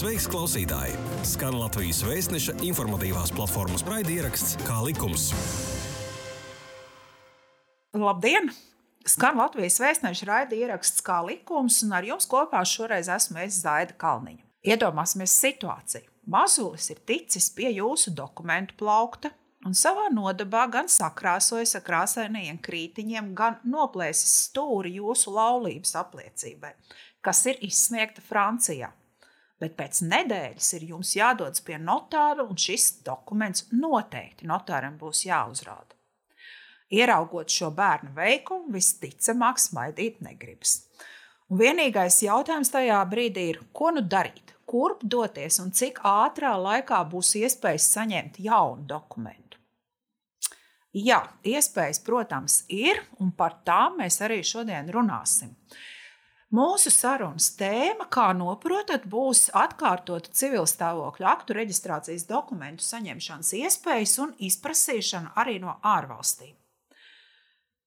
Sveiks, klausītāji! Skan Latvijas vēstneša informatīvās platformas raidieraksts kā likums. Labdien! Skan Latvijas vēstneša raidieraksts kā likums, un ar jums kopā šoreiz esmu es Zaida Kalniņa. Iedomāsimies situāciju. Mazulis ir ticis pie jūsu dokumentu plaukta, un savā nodabā gan sakrāsojas ar krāsainajiem krītiņiem, gan noplēsis stūri jūsu laulības apliecībai, kas ir izsniegta Francijā. Bet pēc nedēļas ir jums jādodas pie notāra, un šis dokuments noteikti notāram būs jāuzrāda. Ieraugot šo bērnu veikumu, visticamāk, smaidīt negribas. Un vienīgais jautājums tajā brīdī ir, ko nu darīt, kurp doties un cik ātrā laikā būs iespējas saņemt jaunu dokumentu. Jā, iespējas, protams, ir, un par tām mēs arī šodien runāsim. Mūsu sarunas tēma, kā noprotat, būs atkārtot civil stāvokļa aktu reģistrācijas dokumentu saņemšanas iespējas un izprasīšana arī no ārvalstīm.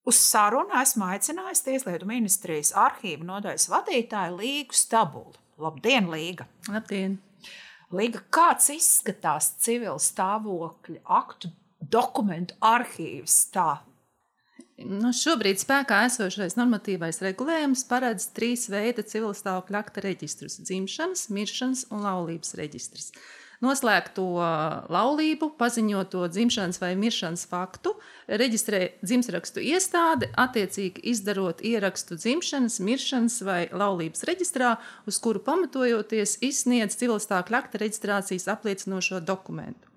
Uz sarunu esmu aicinājis Tieslietu ministrijas arhīvu nodaļas vadītāju Līgu Stabulu. Labdien, Līga! Labdien! Līga, kāds izskatās civil stāvokļa aktu dokumentu arhīvs. Tā. Nu, šobrīd spēkā esošais normatīvais regulējums paredz trīs veida civilstāvokļa akta reģistrus - dzimšanas, miršanas un laulības reģistrs. Noslēgto laulību, paziņoto dzimšanas vai miršanas faktu reģistrē dzimšanas iestāde, attiecīgi izdarot ierakstu dzimšanas, miršanas vai laulības reģistrā, uz kuru pamatojoties izsniedz civilstāvokļa akta reģistrācijas apliecinošo dokumentu.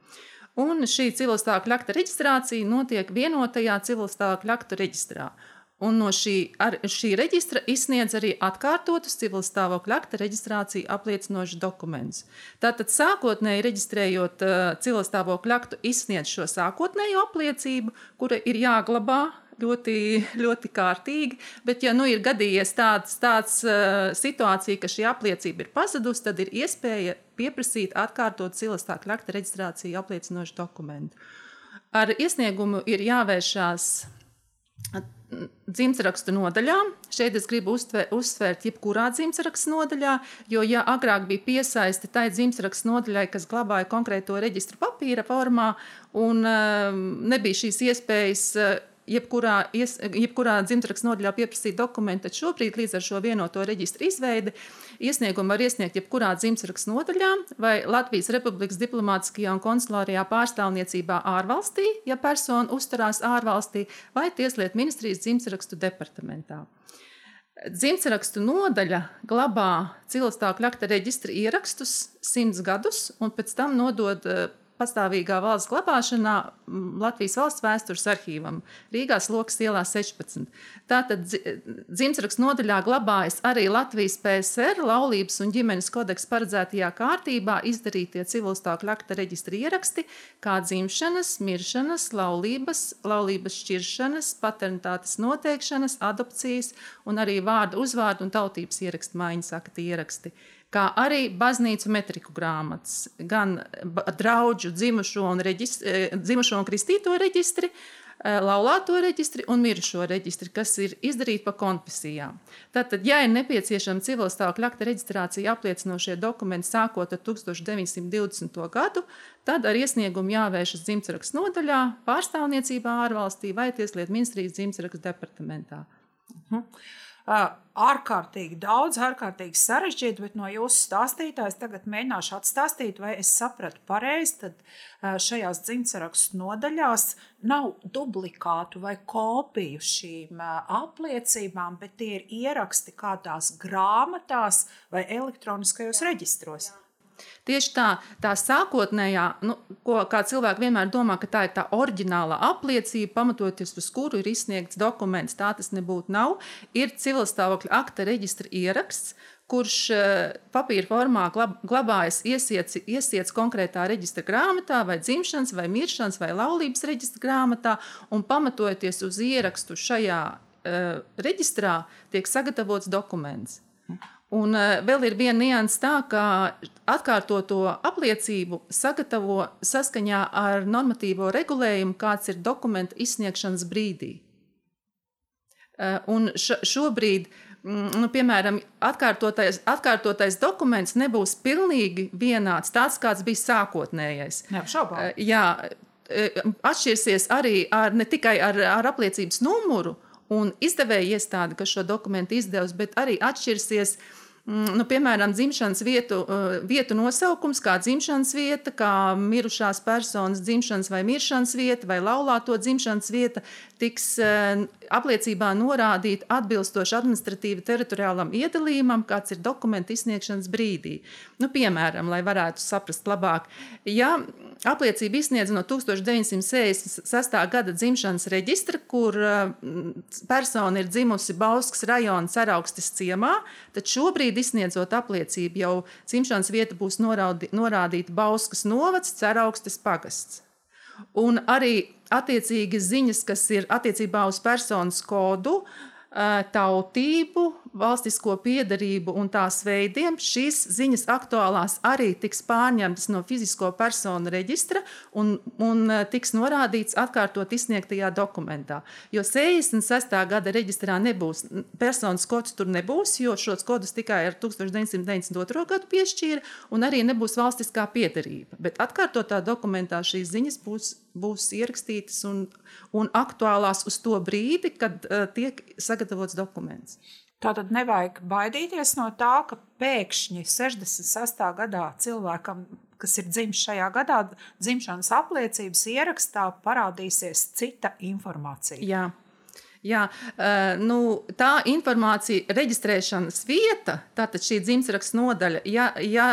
Un šī civilstāvokļa akta reģistrācija notiek vienotajā civilstāvokļa aktu reģistrā. Un no šī, šī reģistra izsniedz arī atkārtotus civilstāvokļa akta reģistrāciju apliecinošus dokumentus. Tātad, sākotnēji reģistrējot uh, civilstāvokļa aktu, izsniedz šo sākotnējo apliecību, kura ir jāglabā ļoti, ļoti kārtīgi. Bet, ja nu ir gadījies tāds, tāds uh, situācija, ka šī apliecība ir pazudusi, tad ir iespēja pieprasīt atkārtot cilastākļa akta reģistrāciju apliecinošu dokumentu. Ar iesniegumu ir jāvēršās dzimtsrakstu nodaļā. Šeit es gribu uztver, uzsvērt, jebkurā dzimtsrakstu nodaļā, jo, ja agrāk bija piesaiste tai dzimtsrakstu nodaļai, kas glabāja konkrēto reģistru papīra formā, un um, nebija šīs iespējas uh, jebkurā, ies, jebkurā dzimtraksta nodaļā pieprasīt dokumentu, tad šobrīd līdz ar šo vienoto reģistru izveidi iesniegumu var iesniegt jebkurā dzimtraksta nodaļā vai Latvijas Republikas diplomātiskajā un konsulārajā pārstāvniecībā ārvalstī, ja persona uzturās ārvalstī, vai Tieslietu ministrijas dzimtrakstu departamentā. Dzimtrakstu nodaļa glabā cilvēku akta reģistra ierakstus simts gadus, un pēc tam nodod pastāvīgā valsts glabāšanā Latvijas valsts vēstures arhīvam Rīgā Slokas ielā 16. Tātad dzimtsrakstu nodaļā glabājas arī Latvijas PSR laulības un ģimenes kodeks paredzētajā kārtībā izdarītie civilstāvokļa akta reģistra ieraksti, kā dzimšanas, miršanas, laulības, laulības šķiršanas, paternitātes noteikšanas, adopcijas un arī vārdu, uzvārdu un tautības ierakstu maiņas akta ieraksti kā arī baznīcu metriku grāmatas, gan draugu dzimušo un, reģistri, e, dzimušo un kristīto reģistri, e, laulāto reģistri un mirušo reģistri, kas ir izdarīti pa konfesijām. Tātad, ja ir nepieciešama civilstāvokļa akta reģistrācija apliecinošie dokumenti sākot ar 1920. gadu, tad ar iesniegumu jāvēršas dzimtsrakstu nodaļā, pārstāvniecībā ārvalstī vai Tieslietu ministrijas dzimtsrakstu departamentā. Uh -huh ārkārtīgi daudz, ārkārtīgi sarežģīti, bet no jūsu stāstītājas tagad mēģināšu atstāstīt, vai es sapratu pareizi, tad šajās dzimtsarakstu nodaļās nav duplikātu vai kopiju šīm apliecībām, bet tie ir ieraksti kādās grāmatās vai elektroniskajos reģistros. Jā. Tieši tā, tā sākotnējā, nu, ko cilvēki vienmēr domā, ka tā ir tā oriģinālā apliecība, pamatoties uz kuru ir izsniegts dokuments, tā tas nebūtu nav, ir civilstāvokļa akta reģistra ieraksts, kurš uh, papīra formā glab, glabājas iesiets, iesiets konkrētā reģistra grāmatā, vai dzimšanas, vai miršanas, vai laulības reģistra grāmatā, un pamatojoties uz ierakstu šajā uh, reģistrā, tiek sagatavots dokuments. Un uh, vēl ir viena nianses tā, ka atkārtoto apliecību sagatavo saskaņā ar normatīvo regulējumu, kāds ir dokumenta izsniegšanas brīdī. Uh, un šobrīd mm, nu, piemēram, atkārtotais, atkārtotais dokuments nebūs pilnīgi vienāds, tāds kāds bija sākotnējais. Neapšaubām. Jā, atšķirsies arī ar, ne tikai ar, ar apliecības numuru un izdevēja iestādi, kas šo dokumentu izdevusi, bet arī atšķirsies uh, Mm, nu, piemēram, dzimšanas vietu, eh, vietu nosaukums, kā dzimšanas vieta, kā mirušās personas dzimšanas vai miršanas vieta, vai laulāto dzimšanas vieta, tiks eh, apliecībā norādīta atbilstoši administratīva teritoriālam iedalījumam, kāds ir dokumentu izsniegšanas brīdī. Nu, piemēram, lai varētu saprast labāk, ja apliecība izsniedz no 1966. gada dzimšanas reģistra, kur eh, persona ir dzimusi Bauskas rajona Ceraugstes ciemā, tad šobrīd izsniedzot apliecību, jau dzimšanas vieta būs norādīta Bauskas novads, Ceraugstes pagasts. Un arī attiecīgi ziņas, kas ir attiecībā uz personas kodu, uh, tautību, valstisko piedarību un tās veidiem, šīs ziņas aktuālās arī tiks pārņemtas no fizisko personu reģistra un, un tiks norādīts atkārtot izsniegtajā dokumentā. Jo 66. gada reģistrā nebūs personas kods, tur nebūs, jo šos kodus tikai ar 1992. gadu piešķīra, un arī nebūs valstiskā piedarība. Bet atkārtotā dokumentā šīs ziņas būs būs ierakstītas un, un aktuālās uz to brīdi, kad uh, tiek sagatavots dokuments. Tā tad nevajag baidīties no tā, ka pēkšņi 66. gadā cilvēkam, kas ir dzimis šajā gadā, dzimšanas apliecības ierakstā parādīsies cita informācija. Jā. Jā, nu, tā informācija, reģistrēšanas vieta, tātad šī dzimšanas nodaļa, ja, ja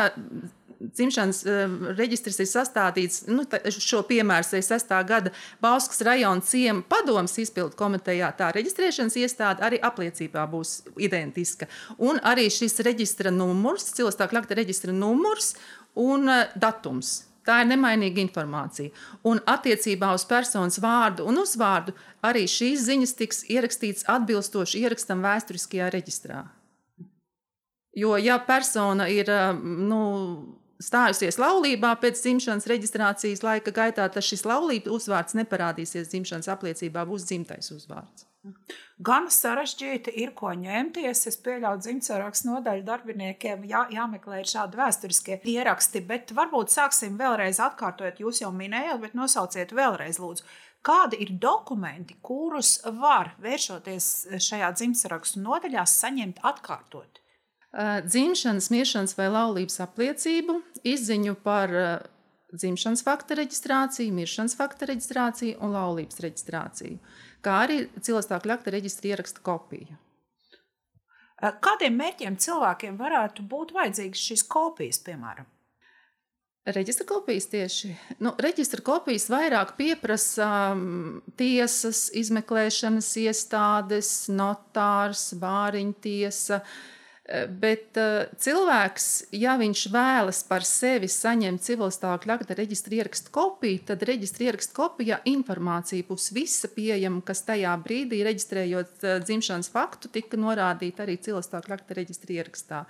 dzimšanas uh, reģistrs ir sastādīts, nu, tā, šo piemēru 6. gada Bauskas rajona ciema padomas izpildu komitejā, tā reģistrēšanas iestāde arī apliecībā būs identiska. Un arī šis reģistra numurs, cilvēku akta reģistra numurs un uh, datums. Tā ir nemainīga informācija. Un attiecībā uz personas vārdu un uzvārdu arī šīs ziņas tiks ierakstītas atbilstoši ierakstam vēsturiskajā reģistrā. Jo, ja persona ir nu, stājusies laulībā pēc dzimšanas reģistrācijas laika gaitā, tad šis laulības uzvārds neparādīsies dzimšanas apliecībā, būs dzimtais uzvārds. Gan sarežģīti ir ko ņemties. Es pieļauju, ka dzimšanas nodaļu darbiniekiem jā, jāmeklē šādi vēsturiskie ieraksti, bet varbūt sāksim vēlreiz atkārtot. Jūs jau minējāt, bet nosauciet vēlreiz, lūdzu. Kādi ir dokumenti, kurus var vēršoties šajā dzimšanas nodaļā saņemt atkārtot? Dzimšanas, miršanas vai laulības apliecību, izziņu par dzimšanas fakta reģistrāciju, miršanas fakta reģistrāciju un laulības reģistrāciju, kā arī cilvēku akta reģistra ieraksta kopiju. Kādiem mērķiem cilvēkiem varētu būt vajadzīgas šīs kopijas, piemēram? Reģistra kopijas tieši. Nu, reģistra kopijas vairāk pieprasa um, tiesas, izmeklēšanas iestādes, notārs, bāriņtiesa. Uh, Bet uh, cilvēks, ja viņš vēlas par sevi saņemt civilstāvokļa akta reģistra ierakstu kopiju, tad reģistra ierakstu kopijā informācija būs visa pieejama, kas tajā brīdī, reģistrējot uh, dzimšanas faktu, tika norādīta arī civilstāvokļa akta reģistra ierakstā.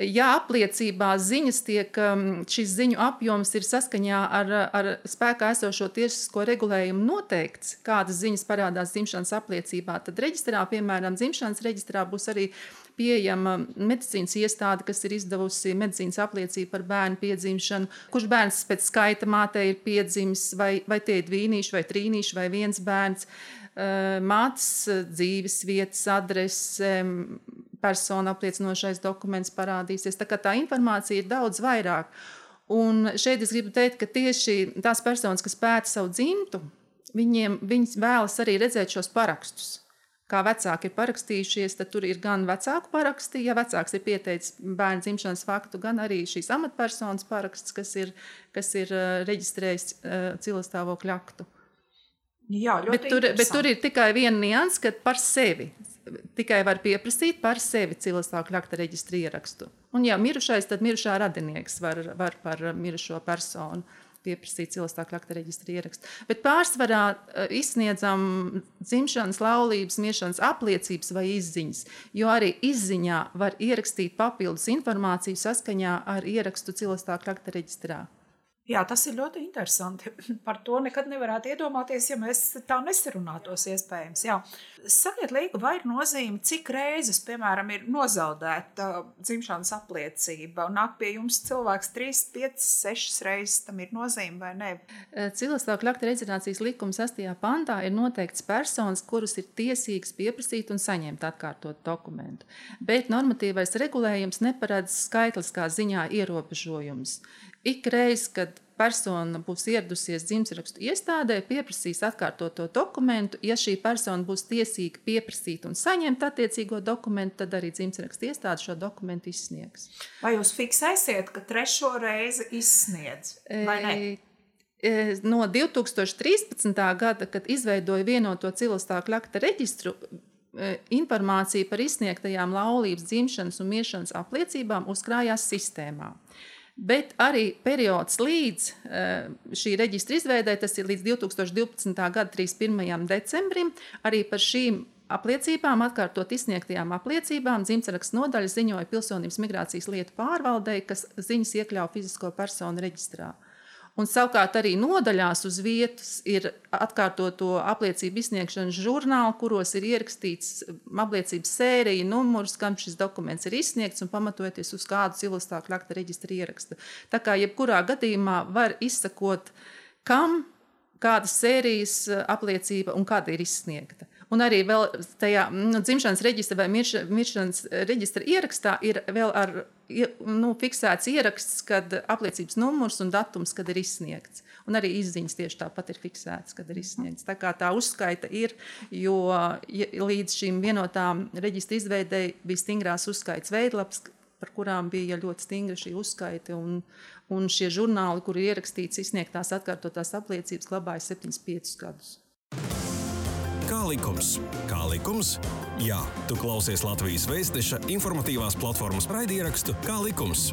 Ja apliecībā ziņas tiek, um, šis ziņu apjoms ir saskaņā ar, ar spēkā esošo tiesisko regulējumu noteikts, kādas ziņas parādās dzimšanas apliecībā, tad reģistrā, piemēram, dzimšanas reģistrā būs arī pieejama medicīnas iestāde, kas ir izdevusi medicīnas apliecību par bērnu piedzimšanu, kurš bērns pēc skaita mātei ir piedzimis, vai, vai tie ir divīnīši, vai trīnīši, vai viens bērns. Mātes dzīves vietas, adrese, persona apliecinošais dokuments parādīsies. Tā, tā informācija ir daudz vairāk. Un šeit es gribu teikt, ka tieši tās personas, kas pēta savu dzimtu, viņiem, viņas vēlas arī redzēt šos parakstus kā vecāki ir parakstījušies, tad tur ir gan vecāku paraksti, ja vecāks ir pieteicis bērnu dzimšanas faktu, gan arī šīs amatpersonas paraksts, kas ir, kas ir uh, reģistrējis uh, cilvēkstāvokļa aktu. Jā, bet, tur, bet tur ir tikai viena nianses, ka par sevi tikai var pieprasīt par sevi cilvēkstāvokļa akta reģistra ierakstu. Un, ja mirušais, tad mirušā radinieks var, var par mirušo personu pieprasīt cilvēku akta reģistra ierakstu. Bet pārsvarā eh, izsniedzam dzimšanas, laulības, miešanas apliecības vai izziņas, jo arī izziņā var ierakstīt papildus informāciju saskaņā ar ierakstu cilvēku akta reģistrā. Jā, tas ir ļoti interesanti. Par to nekad nevarētu iedomāties, ja mēs tā nesarunātos. Iespējams, Jā. Sakiet, Līga, vai ir nozīme, cik reizes, piemēram, ir nozaudēta dzimšanas apliecība? Nāk pie jums cilvēks 3, 5, 6 reizes, tam ir nozīme vai ne? Cilvēkstāvokļa akta reģistrācijas likuma 6. pantā ir noteikts personas, kuras ir tiesīgas pieprasīt un saņemt atkārtot dokumentu. Bet normatīvais regulējums neparedz skaitliskā ziņā ierobežojumus. Ik reiz, kad persona būs ieradusies dzimšanas iestādē, pieprasīs atkārtoto dokumentu. Ja šī persona būs tiesīga pieprasīt un saņemt attiecīgo dokumentu, tad arī dzimšanas iestāde šo dokumentu izsniegs. Vai jūs fiksēsiet, ka trešo reizi izsniedz? No 2013. gada, kad izveidoja vienoto cilvēku akta reģistru, informācija par izsniegtajām laulības, dzimšanas un miešanas apliecībām uzkrājās sistēmā. Bet arī periods līdz eh, šī reģistra izveidē, tas ir līdz 2012. gada 31. decembrim, arī par šīm apliecībām, atkārtot izsniegtajām apliecībām, dzimšanas nodaļa ziņoja Pilsonības migrācijas lietu pārvaldei, kas ziņas iekļauj fizisko personu reģistrā. Un savukārt arī nodaļās uz vietas ir atkārtoto apliecību izsniegšanas žurnāli, kuros ir ierakstīts apliecības sērija, numurs, kam šis dokuments ir izsniegts un pamatojoties uz kādu civilstāku akta reģistra ierakstu. Tā kā jebkurā gadījumā var izsakot, kam kādas sērijas apliecība un kāda ir izsniegta. Un arī tajā nu, dzimšanas reģistra vai miršanas reģistra ierakstā ir vēl ar, nu, fiksēts ieraksts, kad apliecības numurs un datums, kad ir izsniegts. Un arī izziņas tieši tāpat ir fiksētas, kad ir izsniegts. Tā kā tā uzskaita ir, jo līdz šīm vienotām reģistra izveidēji bija stingrās uzskaitas veidlaps, par kurām bija ļoti stingra šī uzskaita. Un, un šie žurnāli, kur ir ierakstīts izsniegtās atkārtotās apliecības, glabājas 75 gadus. Kā likums? Kā likums? Jā, tu klausies Latvijas Vēstneša informatīvās platformas raidierakstu Kā likums.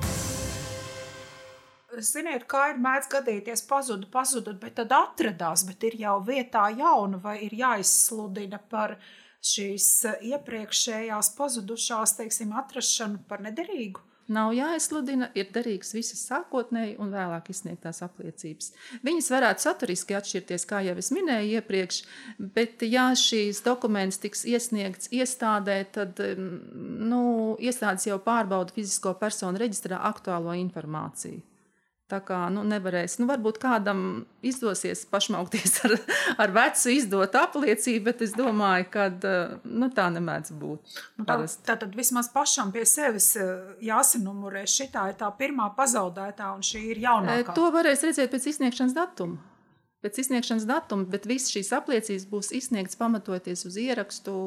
Ziniet, kā ir mēdz gadīties, pazuda, pazuda, bet tad atradās, bet ir jau vietā jauna vai ir jāizsludina par šīs iepriekšējās pazudušās, teiksim, atrašanu par nederīgu nav jāizsludina, ir derīgas visas sākotnēji un vēlāk izsniegtās apliecības. Viņas varētu saturiski atšķirties, kā jau es minēju iepriekš, bet, ja šīs dokuments tiks iesniegts iestādē, tad nu, iestādes jau pārbauda fizisko personu reģistrā aktuālo informāciju. Tā kā nu, nevarēs, nu, varbūt kādam izdosies pašmaukties ar, ar vecu izdot apliecību, bet es domāju, ka nu, tā nemēdz būt. Nu, tā, tā tad vismaz pašam pie sevis eh, jāsanumurē. Šī ir tā pirmā pazaudētā, un šī ir jaunākā. To varēs redzēt pēc izsniegšanas datuma. Pēc izsniegšanas datuma, bet visas šīs apliecības būs izsniegtas pamatoties uz ierakstu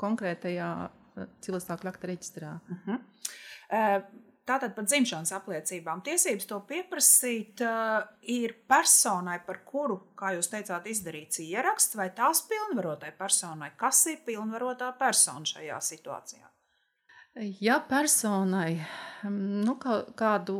konkrētajā eh, cilvēku akta reģistrā. Uh -huh. Tātad par dzimšanas apliecībām tiesības to pieprasīt uh, ir personai, par kuru, kā jūs teicāt, izdarīts ieraksts, vai tās pilnvarotai personai. Kas ir pilnvarotā persona šajā situācijā? Ja personai mm, nu, kādu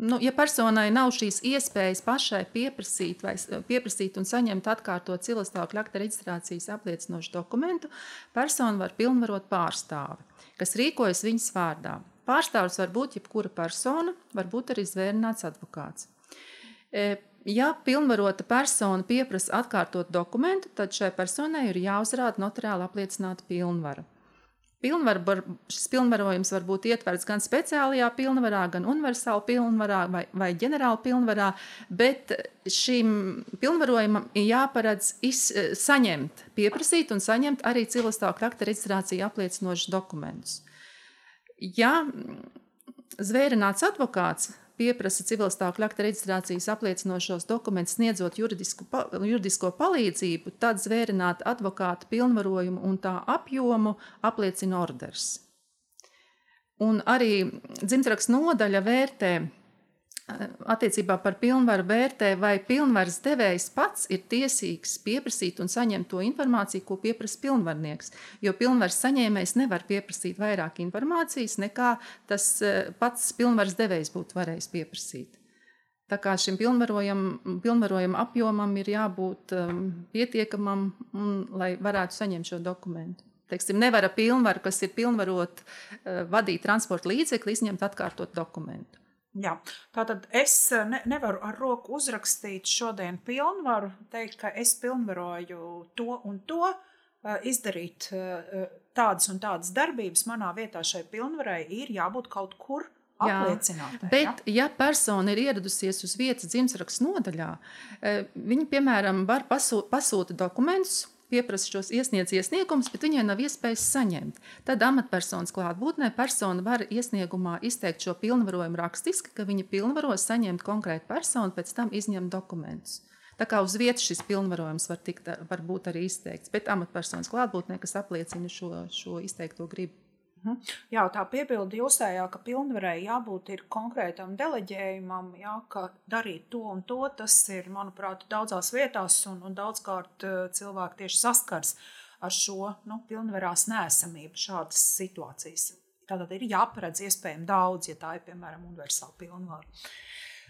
nu, ja personai nav šīs iespējas pašai pieprasīt, vai, pieprasīt un saņemt atkārtot cilvēku akta reģistrācijas apliecinošu dokumentu, persona var pilnvarot pārstāvi, kas rīkojas viņas vārdā. Pārstāvis var būt jebkura persona, var būt arī zvērnāts advokāts. E, ja pilnvarota persona pieprasa atkārtot dokumentu, tad šai personai ir jāuzrāda notariāli apliecināta pilnvara. Pilnvar, šis pilnvarojums var būt ietverts gan speciālajā pilnvarā, gan universālā pilnvarā vai, vai ģenerāla pilnvarā, bet šim pilnvarojumam ir jāparedz iz, saņemt, pieprasīt un saņemt arī cilvēku akta reģistrāciju apliecinošus dokumentus. Ja zvērināts advokāts pieprasa civilstāvokļa akta reģistrācijas apliecinošos dokumentus, sniedzot juridisku, juridisko palīdzību, tad zvērināta advokāta pilnvarojumu un tā apjomu apliecina orders. Un arī dzimtraksts nodaļa vērtē attiecībā par pilnvaru vērtē, vai pilnvaras devējs pats ir tiesīgs pieprasīt un saņemt to informāciju, ko pieprasa pilnvarnieks. Jo pilnvaras saņēmējs nevar pieprasīt vairāk informācijas, nekā tas eh, pats pilnvaras devējs būtu varējis pieprasīt. Tā kā šim pilnvarojam apjomam ir jābūt um, pietiekamam, un, lai varētu saņemt šo dokumentu. Teiksim, nevar pilnvaru, kas ir pilnvarot uh, vadīt transporta līdzekli, izņemt atkārtot dokumentu. Jā, tātad es ne, nevaru ar roku uzrakstīt šodien pilnvaru, teikt, ka es pilnvaroju to un to, izdarīt tādas un tādas darbības. Manā vietā šai pilnvarai ir jābūt kaut kur apliecinātai. Bet, ja? ja persona ir ieradusies uz vietas dzimšanas nodaļā, viņi, piemēram, var pasūt, pasūta dokumentus pieprasa šos iesniedz iesniegumus, bet viņai nav iespējas saņemt. Tad amatpersonas klātbūtnē persona var iesniegumā izteikt šo pilnvarojumu rakstiski, ka viņa pilnvaro saņemt konkrētu personu, pēc tam izņemt dokumentus. Tā kā uz vietas šis pilnvarojums var, tikt, var būt arī izteikts, bet amatpersonas klātbūtnē, kas apliecina šo, šo izteikto gribu. Mhm. Jā, tā piebilda jūsējā, ka pilnvarēji jābūt ir konkrētam deleģējumam, jā, ka darīt to un to, tas ir, manuprāt, daudzās vietās un, un daudzkārt eh, cilvēki tieši saskars ar šo nu, pilnvarās nēsamību šādas situācijas. Tātad ir jāparedz iespējami daudz, ja tā ir, piemēram, universāla pilnvara.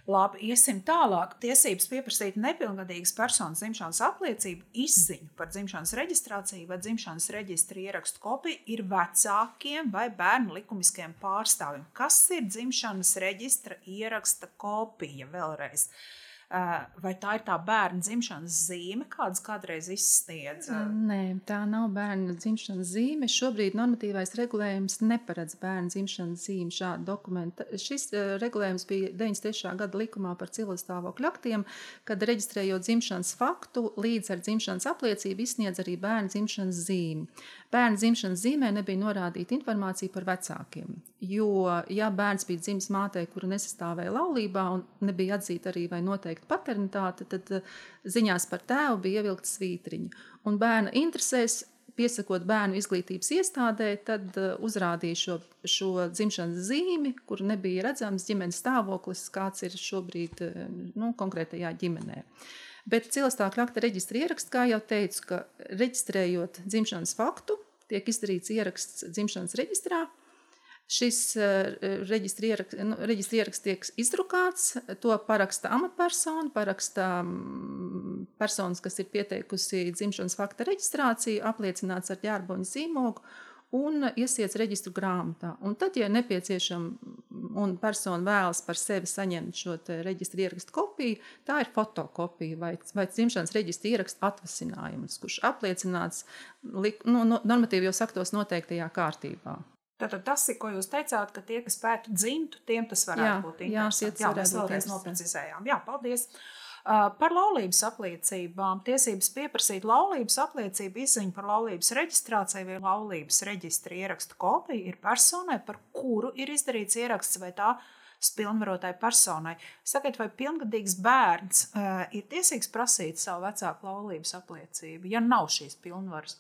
Labi, iesim tālāk. Tiesības pieprasīt nepilngadīgas personas dzimšanas apliecību, izziņu par dzimšanas reģistrāciju vai dzimšanas reģistra ierakstu kopiju ir vecākiem vai bērnu likumiskiem pārstāvjiem. Kas ir dzimšanas reģistra ieraksta kopija vēlreiz? Uh, vai tā ir tā bērna dzimšanas zīme, kādas kādreiz izsniedz? Nē, tā nav bērna dzimšanas zīme. Šobrīd normatīvais regulējums neparedz bērna dzimšanas zīmi šādu dokumentu. Šis uh, regulējums bija 93. gada likumā par civilstāvokļu aktiem, kad reģistrējot dzimšanas faktu, līdz ar dzimšanas apliecību izsniedz arī bērna dzimšanas zīmi. Bērna dzimšanas zīmē nebija norādīta informācija par vecākiem, jo, ja bērns bija dzimis mātei, kura nesastāvēja laulībā un nebija atzīta arī vai noteikta paternitāte, tad eh, ziņās par tēvu bija ievilkta svītriņa. Un bērna interesēs, piesakot bērnu izglītības iestādē, tad uh, uzrādīja šo, šo dzimšanas zīmi, kur nebija redzams ģimenes stāvoklis, kāds ir šobrīd uh, nu, konkrētajā ģimenē. Bet cilvēka akta reģistra ieraksts, kā jau teicu, ka reģistrējot dzimšanas faktu, tiek izdarīts ieraksts dzimšanas reģistrā, Šis eh, reģistra ieraksts, nu, reģistra ieraksts tiek izdrukāts, to paraksta amatpersona, paraksta mm, personas, kas ir pieteikusi dzimšanas fakta reģistrāciju, apliecināts ar ģērboņa zīmogu un iesiets reģistru grāmatā. Un tad, ja nepieciešama un persona vēlas par sevi saņemt šo reģistra ierakstu kopiju, tā ir fotokopija vai, vai dzimšanas reģistra ieraksta atvasinājums, kurš apliecināts nu, normatīvi jau saktos noteiktajā kārtībā. Tātad tas ir, ko jūs teicāt, ka tie, kas pētu dzimtu, tiem tas varētu jā, būt interesanti. Jā, jā mēs vēlreiz noprecizējām. Jā, paldies! Uh, par laulības apliecībām. Tiesības pieprasīt laulības apliecību, izziņu par laulības reģistrāciju vai laulības reģistra ierakstu kopiju ir personai, par kuru ir izdarīts ieraksts vai tā pilnvarotai personai. Sakiet, vai pilngadīgs bērns uh, ir tiesīgs prasīt savu vecāku laulības apliecību, ja nav šīs pilnvaras?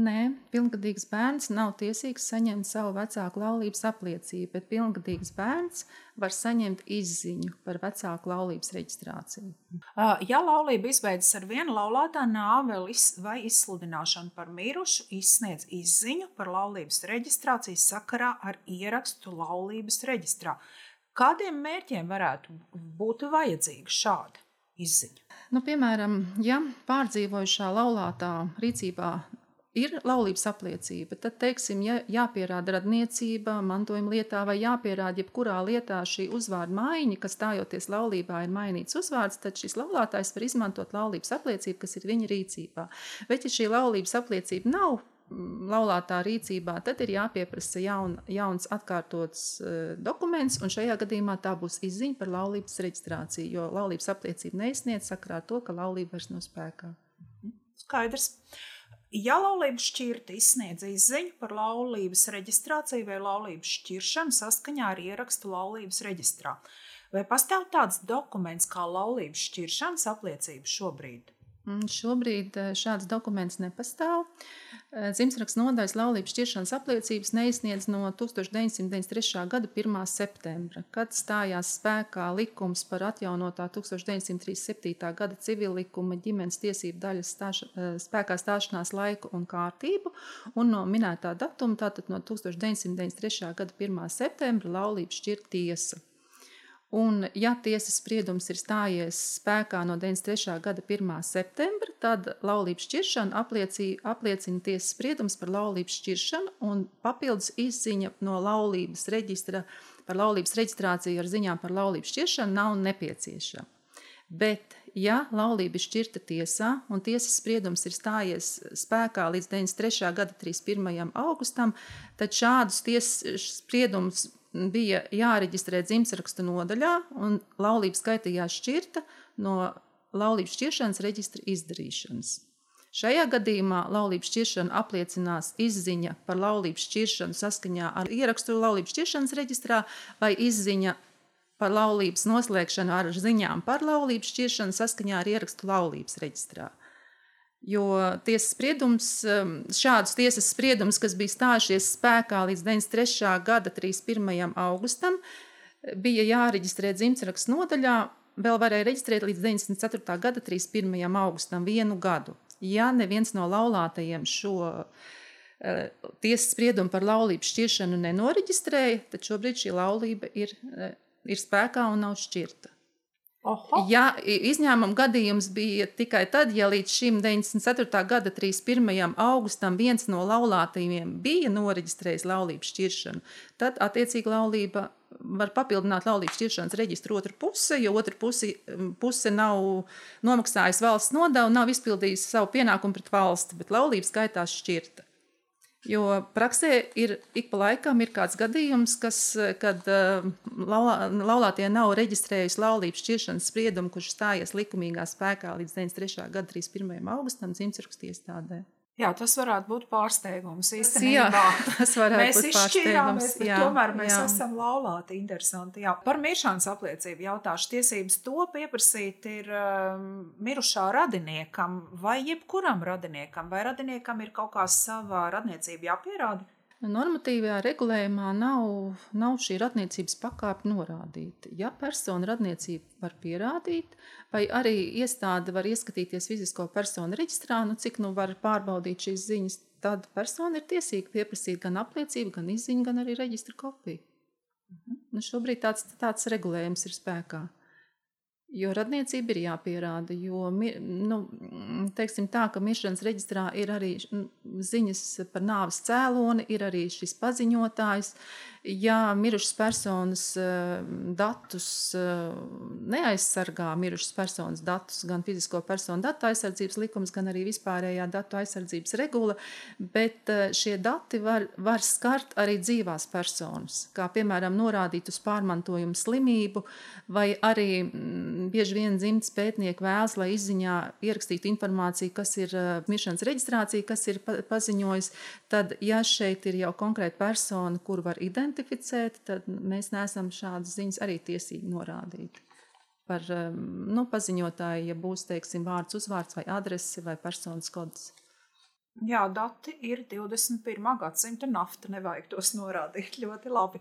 Nē, pilngadīgs bērns nav tiesīgs saņemt savu vecāku laulības apliecību, bet pilngadīgs bērns var saņemt izziņu par vecāku laulības reģistrāciju. Ja laulība izbeidzas ar vienu laulātā nāvi vai izsludināšanu par mirušu, izsniedz izziņu par laulības reģistrāciju sakarā ar ierakstu laulības reģistrā. Kādiem mērķiem varētu būt vajadzīga šāda izziņa? Nu, piemēram, ja pārdzīvojušā laulātā rīcībā ir laulības apliecība, tad, teiksim, ja jāpierāda radniecība, mantojuma lietā vai jāpierāda jebkurā lietā šī uzvārda maiņa, kas stājoties laulībā ir mainīts uzvārds, tad šis laulātājs var izmantot laulības apliecību, kas ir viņa rīcībā. Bet, ja šī laulības apliecība nav mm, laulātā rīcībā, tad ir jāpieprasa jaun, jauns atkārtots uh, dokuments, un šajā gadījumā tā būs izziņa par laulības reģistrāciju, jo laulības apliecība neizsniedz sakrā to, ka laulība vairs nav spēkā. Skaidrs. Ja laulības šķirta izsniedz izziņu par laulības reģistrāciju vai laulības šķiršanu saskaņā ar ierakstu laulības reģistrā, vai pastāv tāds dokuments kā laulības šķiršanas apliecība šobrīd? Šobrīd eh, šāds dokuments nepastāv. Eh, Dzimšanas nodaļas laulības šķiršanas apliecības neizsniedz no 1993. gada 1. septembra, kad stājās spēkā likums par atjaunotā 1937. gada civillikuma ģimenes tiesību daļas stāša, eh, spēkā stāšanās laiku un kārtību, un no minētā datuma, tātad no 1993. gada 1. septembra, laulības šķir tiesa. Un, ja tiesas spriedums ir stājies spēkā no 93. gada 1. septembra, tad laulības šķiršana apliecina, tiesas spriedums par laulības šķiršanu un papildus izziņa no laulības reģistra par laulības reģistrāciju ar ziņām par laulības šķiršanu nav nepieciešama. Bet, ja laulība ir šķirta tiesā un tiesas spriedums ir stājies spēkā līdz 93. gada 31. augustam, tad šādus tiesas spriedumus bija jāreģistrē dzimtsrakstu nodaļā, un laulība skaitījās šķirta no laulības šķiršanas reģistra izdarīšanas. Šajā gadījumā laulības šķiršana apliecinās izziņa par laulības šķiršanu saskaņā ar ierakstu laulības šķiršanas reģistrā vai izziņa par laulības noslēgšanu ar ziņām par laulības šķiršanu saskaņā ar ierakstu laulības reģistrā. Jo tiesas spriedums, um, šādus tiesas spriedumus, kas bija stājušies spēkā līdz 93. gada 31. augustam, bija jāreģistrē dzimtsrakstu nodaļā, vēl varēja reģistrēt līdz 94. gada 31. augustam vienu gadu ja neviens no laulātajiem šo uh, tiesas spriedumu par laulības šķiršanu nenoriģistrēja, tad šobrīd šī laulība ir, uh, ir spēkā un nav šķirta. Oho. Ja izņēmuma gadījums bija tikai tad, ja līdz šim 94. gada 31. augustam viens no laulātajiem bija noreģistrējis laulības šķiršanu, tad attiecīgi laulība var papildināt laulības šķiršanas reģistru otru pusi, jo otra pusi, puse nav nomaksājusi valsts nodevu, nav izpildījusi savu pienākumu pret valsti, bet laulība skaitās šķirta. Jo praksē ir ik pa laikam ir kāds gadījums, kas, kad uh, laulā, laulātie nav reģistrējuši laulības šķiršanas spriedumu, kurš stājies likumīgā spēkā līdz 93. gada 31. augustam dzimtsrakstu iestādē. Jā, tas varētu būt pārsteigums īstenībā. Jā, tas varētu mēs būt pārsteigums. Bet jā, tomēr mēs jā. esam laulāti. Interesanti. Jā. Par miršanas apliecību jautāšu. Tiesības to pieprasīt ir um, mirušā radiniekam vai jebkuram radiniekam, vai radiniekam ir kaut kā savā radniecība jāpierāda? Normatīvajā regulējumā nav, nav šī radniecības pakāpe norādīta. Ja persona radniecību var pierādīt, vai arī iestāde var ieskatīties fizisko personu reģistrā, nu cik nu var pārbaudīt šīs ziņas, tad persona ir tiesīga pieprasīt gan apliecību, gan izziņu, gan arī reģistra kopiju. Mhm. Nu, šobrīd tāds, tāds regulējums ir spēkā. Jo radniecība ir jāpierāda, jo nu, teiksim tā, ka miršanas reģistrā ir arī ziņas par nāves cēloni, ir arī šis paziņotājs. Ja mirušas personas eh, datus eh, neaizsargā, mirušas personas datus gan fizisko personu datu aizsardzības likums, gan arī vispārējā datu aizsardzības regula, bet eh, šie dati var, var skart arī dzīvās personas, kā piemēram norādīt uz pārmantojumu slimību vai arī bieži vien dzimtas pētnieki vēlas, lai izziņā ierakstītu informāciju, kas ir miršanas reģistrācija, kas ir paziņojis. Tad, ja šeit ir jau konkrēta persona, kuru var identificēt, tad mēs neesam šādas ziņas arī tiesīgi norādīt. Par um, nu, paziņotāju, ja būs teiksim, vārds, uzvārds vai adrese vai personas kods. Jā, dati ir 21. gadsimta nafta. Nevajag tos norādīt. Ļoti labi.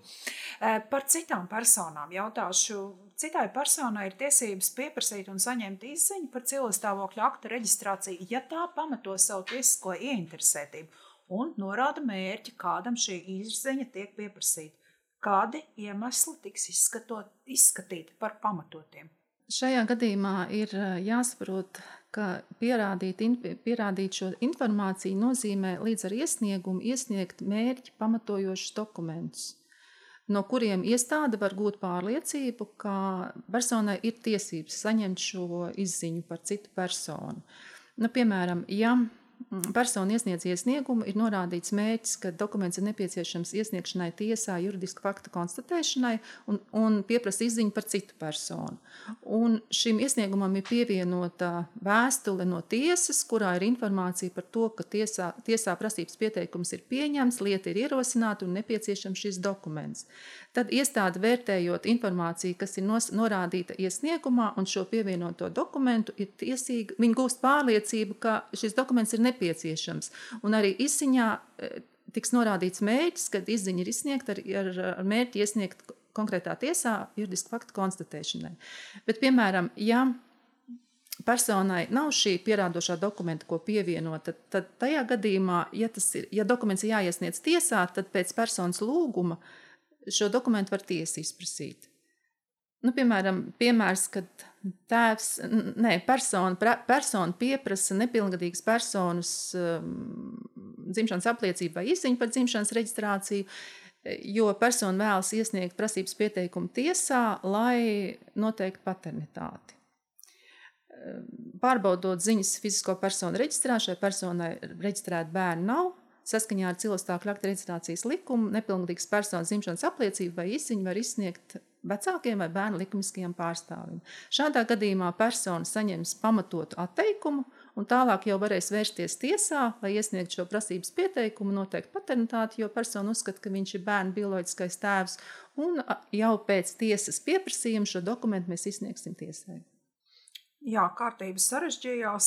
Par citām personām jautāšu. Citai personai ir tiesības pieprasīt un saņemt izziņu par cilvēkstāvokļa akta reģistrāciju, ja tā pamato savu tiesisko ieinteresētību un norāda mērķi, kādam šī izziņa tiek pieprasīta. Kādi iemesli tiks izskatot, izskatīti par pamatotiem? Šajā gadījumā ir jāsaprot, ka pierādīt, pierādīt šo informāciju nozīmē līdz ar iesniegumu iesniegt mērķi pamatojošus dokumentus, no kuriem iestāde var gūt pārliecību, ka personai ir tiesības saņemt šo izziņu par citu personu. Nu, piemēram, ja persona iesniedz iesniegumu, ir norādīts mērķis, ka dokuments ir nepieciešams iesniegšanai tiesā, juridisku faktu konstatēšanai un, un pieprasa izziņu par citu personu. Un šim iesniegumam ir pievienota vēstule no tiesas, kurā ir informācija par to, ka tiesā, tiesā prasības pieteikums ir pieņemts, lieta ir ierosināta un nepieciešams šis dokuments. Tad iestāde vērtējot informāciju, kas ir nos, norādīta iesniegumā un šo pievienoto dokumentu, ir tiesīga, viņi gūst pārliecību, ka šis dokuments ir nepieciešams. Un arī izziņā e, tiks norādīts mērķis, kad izziņa ir izsniegta ar, ar, ar mērķi iesniegt konkrētā tiesā juridisku faktu konstatēšanai. Bet, piemēram, ja personai nav šī pierādošā dokumenta, ko pievienot, tad, tad tajā gadījumā, ja, ir, ja dokuments ir jāiesniedz tiesā, tad pēc personas lūguma uh, šo dokumentu var tiesa izprasīt. Nu, piemēram, piemērs, kad tēvs, ne, persona, persona pieprasa nepilngadīgas personas um, dzimšanas apliecību vai izziņu par dzimšanas reģistrāciju. jo persona vēlas iesniegt prasības pieteikumu tiesā, lai noteiktu paternitāti. Pārbaudot ziņas fizisko personu reģistrā, šai personai reģistrēta bērna nav. Saskaņā ar cilvēku aktu reģistrācijas likumu nepilngadīgas personas dzimšanas apliecību vai izziņu var izsniegt vecākiem vai bērnu likumiskajiem pārstāvim. Šādā gadījumā persona saņems pamatotu atteikumu un tālāk jau varēs vērsties tiesā, lai iesniegtu šo prasības pieteikumu, noteikt paternitāti, jo persona uzskata, ka viņš ir bērna bioloģiskais tēvs, un jau pēc tiesas pieprasījuma šo dokumentu mēs izsniegsim tiesai. Jā, kārtība sarežģījās,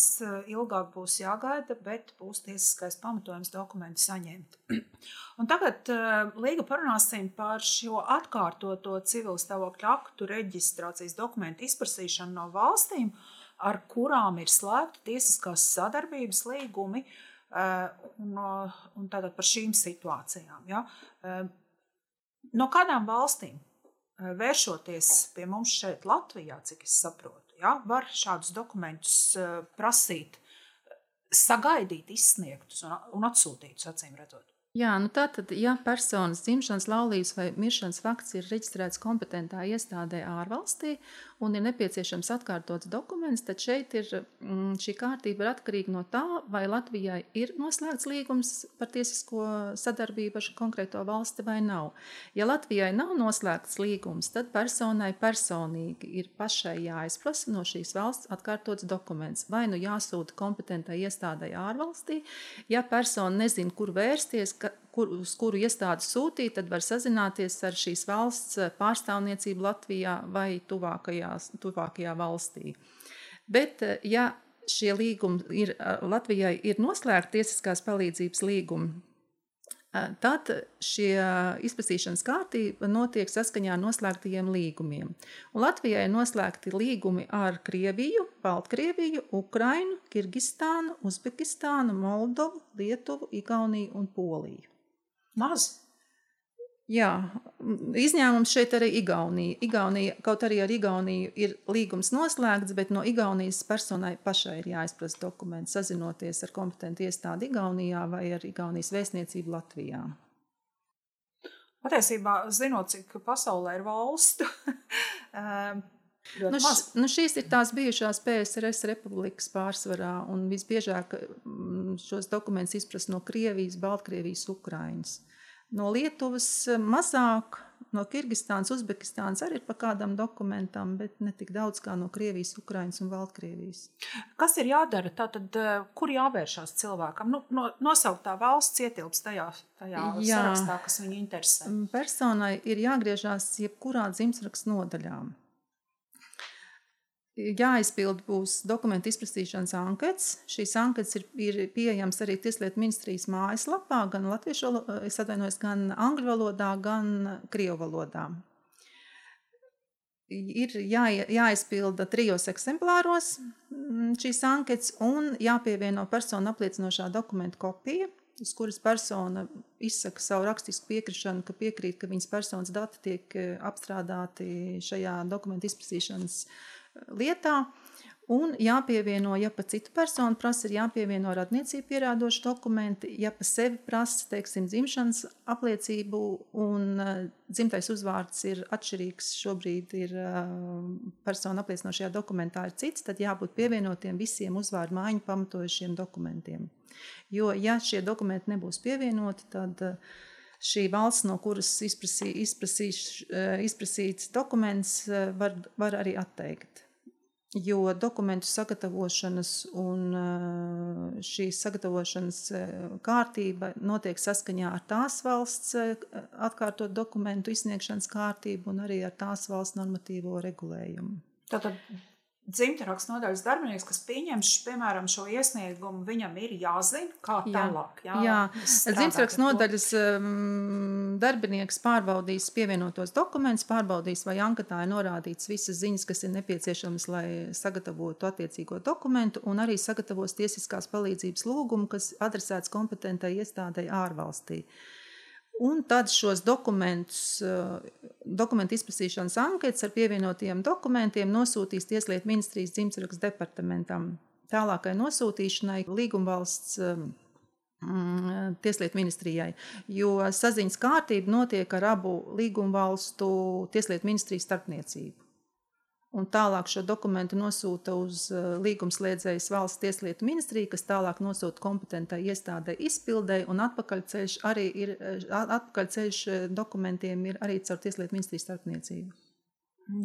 ilgāk būs jāgaida, bet būs tiesiskais pamatojums dokumentu saņemt. Un tagad uh, līga parunāsim par šo atkārtoto civil stāvokļa aktu reģistrācijas dokumentu izprasīšanu no valstīm, ar kurām ir slēgta tiesiskās sadarbības līgumi, uh, un, un tātad par šīm situācijām. Ja? No kādām valstīm vēršoties pie mums šeit Latvijā, cik es saprotu? Ja, var šādus dokumentus eh, prasīt, sagaidīt, izsniegtus un, atsūtītus, acīm redzot. Jā, nu tātad, ja personas dzimšanas, laulības vai miršanas fakts ir reģistrēts kompetentā iestādē ārvalstī un ir nepieciešams atkārtots dokuments, tad šeit ir mm, šī kārtība ir atkarīga no tā, vai Latvijai ir noslēgts līgums par tiesisko sadarbību ar konkrēto valsti vai nav. Ja Latvijai nav noslēgts līgums, tad personai personīgi ir pašai jāizprasa no šīs valsts atkārtots dokuments. Vai nu jāsūta kompetentai iestādē ārvalstī, ja persona nezin, kur vērsties, ka, kur, uz kuru iestādi sūtīt, tad var sazināties ar šīs valsts pārstāvniecību Latvijā vai tuvākajā valstī. Bet, ja šie līgumi ir Latvijai ir noslēgti tiesiskās palīdzības līgumi, tad šie izpētīšanas kārtība notiek saskaņā ar noslēgtajiem līgumiem. Un Latvijai ir noslēgti līgumi ar Krieviju, Baltkrieviju, Ukrainu, Kirgistānu, Uzbekistānu, Moldovu, Lietuvu, Igauniju un Poliju. Maz. Jā, izņēmums šeit arī Igaunija. Igaunija. Kaut arī ar Igauniju ir līgums noslēgts, bet no Igaunijas personai pašai ir jāizprasa dokuments, sazinoties ar kompetentu iestādi Igaunijā vai ar Igaunijas vēstniecību Latvijā. Patiesībā, zinot, cik pasaulē ir valstu, Nu, š, nu šīs ir tās bijušās PSRS republikas pārsvarā, un visbiežāk šos dokumentus izprast no Krievijas, Baltkrievijas, Ukrainas. No Lietuvas eh, mazāk, no Kirgistānas, Uzbekistānas arī ir pa kādam dokumentam, bet ne tik daudz kā no Krievijas, Ukrainas un Baltkrievijas. Kas ir jādara? Tātad, eh, kur jāvēršās cilvēkam? Nu, no, nosauktā valsts ietilps tajā, tajā Jā. sarakstā, kas viņu interesē. Personai ir jāgriežās jebkurā dzimtsrakstu nodaļām jāizpild būs dokumentu izprasīšanas anketas. Šīs anketas ir, ir pieejamas arī Tieslietu ministrijas mājaslapā, gan latviešu, es atvainojos, gan angļu valodā, gan krievu valodā. Ir jā, jāizpilda trijos eksemplāros mm, šīs anketas un jāpievieno personu apliecinošā dokumenta kopija, uz kuras persona izsaka savu rakstisku piekrišanu, ka piekrīt, ka viņas personas dati tiek eh, apstrādāti šajā dokumentu izprasīšanas lietā. Un jāpievieno, ja pa citu personu prasa, ir jāpievieno radniecību pierādoši dokumenti, ja pa sevi prasa, teiksim, dzimšanas apliecību un uh, dzimtais uzvārds ir atšķirīgs, šobrīd ir uh, persona apliecinošajā dokumentā ir cits, tad jābūt pievienotiem visiem uzvārdu mājiņu pamatojušiem dokumentiem. Jo, ja šie dokumenti nebūs pievienoti, tad uh, šī valsts, no kuras izprasī, izprasīs, izprasīts dokuments, var, var arī atteikt jo dokumentu sagatavošanas un eh, šīs sagatavošanas eh, kārtība notiek saskaņā ar tās valsts eh, atkārtot dokumentu izsniegšanas kārtību un arī ar tās valsts normatīvo regulējumu. Tātad dzimtenrakstu nodaļas darbinieks, kas pieņems, piemēram, šo iesniegumu, viņam ir jāzina, kā tālāk. Jā, jā. dzimtenrakstu nodaļas um, darbinieks pārbaudīs pievienotos dokumentus, pārbaudīs, vai anketā ir norādīts visas ziņas, kas ir nepieciešamas, lai sagatavotu attiecīgo dokumentu, un arī sagatavos tiesiskās palīdzības lūgumu, kas adresēts kompetentai iestādei ārvalstī. Uh, Un tad šos dokumentus, eh, dokumentu izprasīšanas anketas ar pievienotiem dokumentiem nosūtīs Tieslietu ministrijas dzimtsrakstu departamentam. Tālākai nosūtīšanai līgumvalsts eh, mm, Tieslietu ministrijai, jo saziņas kārtība notiek ar abu līgumu valstu Tieslietu ministrijas starpniecību. Un tālāk šo dokumentu nosūta uz uh, līgumslēdzējas valsts tieslietu ministriju, kas tālāk nosūta kompetentai iestādē izpildēji, un atpakaļceļš arī ir, uh, atpakaļceļš uh, dokumentiem ir arī caur tieslietu ministrijas starpniecību.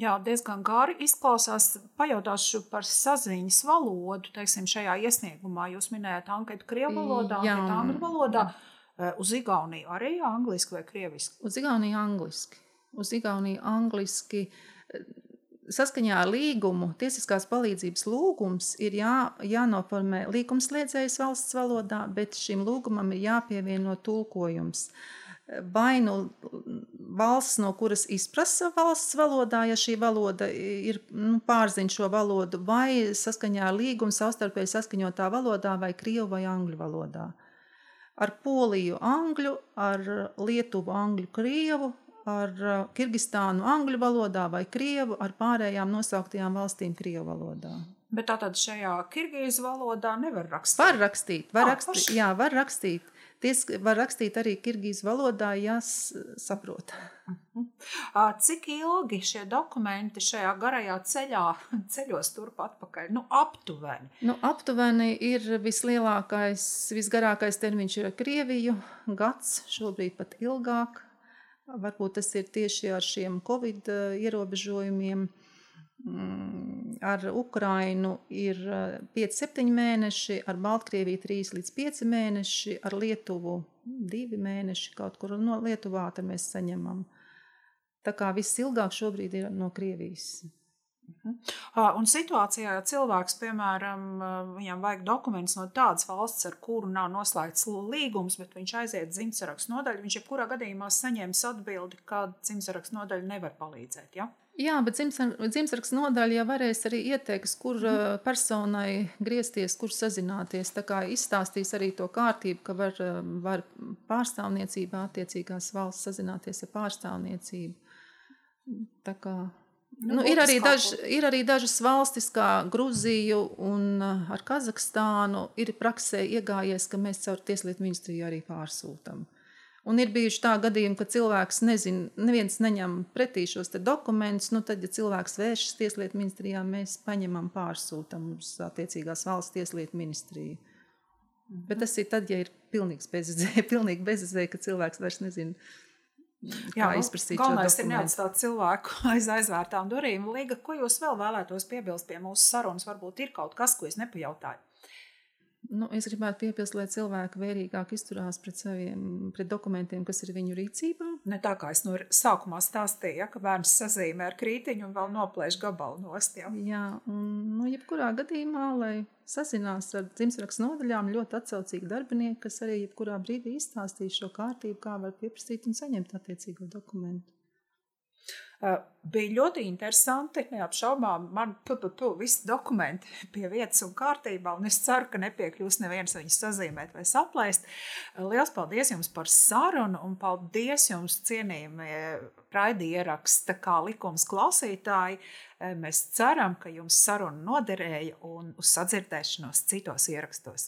Jā, diezgan gari izklausās. Pajautāšu par saziņas valodu. Teiksim, šajā iesniegumā jūs minējāt anketu krievu valodā, anketu angļu valodā. Uz Igauniju arī angliski vai krieviski? Uz Igauniju angliski. Uz Igauniju angliski. Saskaņā ar līgumu tiesiskās palīdzības lūgums ir jā, jānoformē līgumslēdzējas valsts valodā, bet šim lūgumam ir jāpievieno tulkojums. Vai nu valsts, no kuras izprasa valsts valodā, ja šī valoda ir nu, pārziņa šo valodu, vai saskaņā ar līgumu savstarpēji saskaņotā valodā, vai krievu vai angļu valodā. Ar poliju angļu, ar lietuvu angļu krievu, ar uh, Kirgistānu angļu valodā vai krievu, ar pārējām nosauktajām valstīm krievu valodā. Bet tātad šajā kirgīzu valodā nevar rakstīt. Var rakstīt, var, ah, rakstīt, paši. jā, var rakstīt. Ties var rakstīt arī kirgīzu valodā, ja saprot. -huh. Cik ilgi šie dokumenti šajā garajā ceļā ceļos turp atpakaļ? Nu, aptuveni. Nu, aptuveni ir vislielākais, visgarākais termiņš ir Krieviju, gads, šobrīd pat ilgāk. Varbūt tas ir tieši ar šiem covid eh, ierobežojumiem. Mm, ar Ukrainu ir 5-7 eh, mēneši, ar Baltkrieviju 3 līdz 5 mēneši, ar Lietuvu 2 mēneši kaut kur no Lietuvā mēs saņemam. Tā kā viss ilgāk šobrīd ir no Krievijas. Mhm. Un situācijā, ja cilvēks, piemēram, viņam vajag dokumentus no tādas valsts, ar kuru nav noslēgts līgums, bet viņš aiziet dzimtsarakstu nodaļu, viņš jebkurā gadījumā saņems atbildi, ka dzimtsarakstu nodaļa nevar palīdzēt. Ja? Jā, bet dzimtsarakstu nodaļa jau varēs arī ieteikt, kur mm. personai griezties, kur sazināties. Tā kā izstāstīs arī to kārtību, ka var, var pārstāvniecībā attiecīgās valsts sazināties ar pārstāvniecību. Tā kā Nu, nu, ir, arī daž, ir arī dažas valstis, kā Grūzija un uh, ar Kazahstānu, ir praksē iegājies, ka mēs caur Tieslietu ministriju arī pārsūtām. Un ir bijuši tā gadījumi, ka cilvēks nezina, neviens neņem pretī šos dokumentus. Nu, tad, ja cilvēks vēršas Tieslietu ministrijā, mēs paņemam pārsūtam uz attiecīgās valsts Tieslietu ministriju. Mhm. Bet tas ir tad, ja ir pilnīgs bezizēja, pilnīgi bezizēja, ka cilvēks vairs nezina Jā, nu, izprasīt. Galvenais ir neatstāt cilvēku aiz aizvērtām durvīm. Līga, ko jūs vēl vēlētos piebilst pie mūsu sarunas? Varbūt ir kaut kas, ko es nepajautāju. Nu, es gribētu piebilst, lai cilvēki vērīgāk izturās pret saviem pret dokumentiem, kas ir viņu rīcībā. Ne tā kā es no sākumā stāstīju, ja, ka bērns sazīmē ar krītiņu un vēl noplēš gabalu nost. Ja. Jā, un nu, jebkurā gadījumā, lai sazinās ar dzimšanas nodaļām, ļoti atsaucīgi darbinieki, kas arī jebkurā brīdī izstāstīs šo kārtību, kā var pieprasīt un saņemt attiecīgo dokumentu. Uh, bija ļoti interesanti. Neapšaubām, man PPP visi dokumenti pie vietas un kārtībā, un es ceru, ka nepiekļūs neviens viņus sazīmēt vai saplēst. Uh, Lielas paldies jums par sarunu, un paldies jums, cienījamie raidi ieraksta kā likums klausītāji. Uh, mēs ceram, ka jums saruna noderēja un uz sadzirdēšanos citos ierakstos.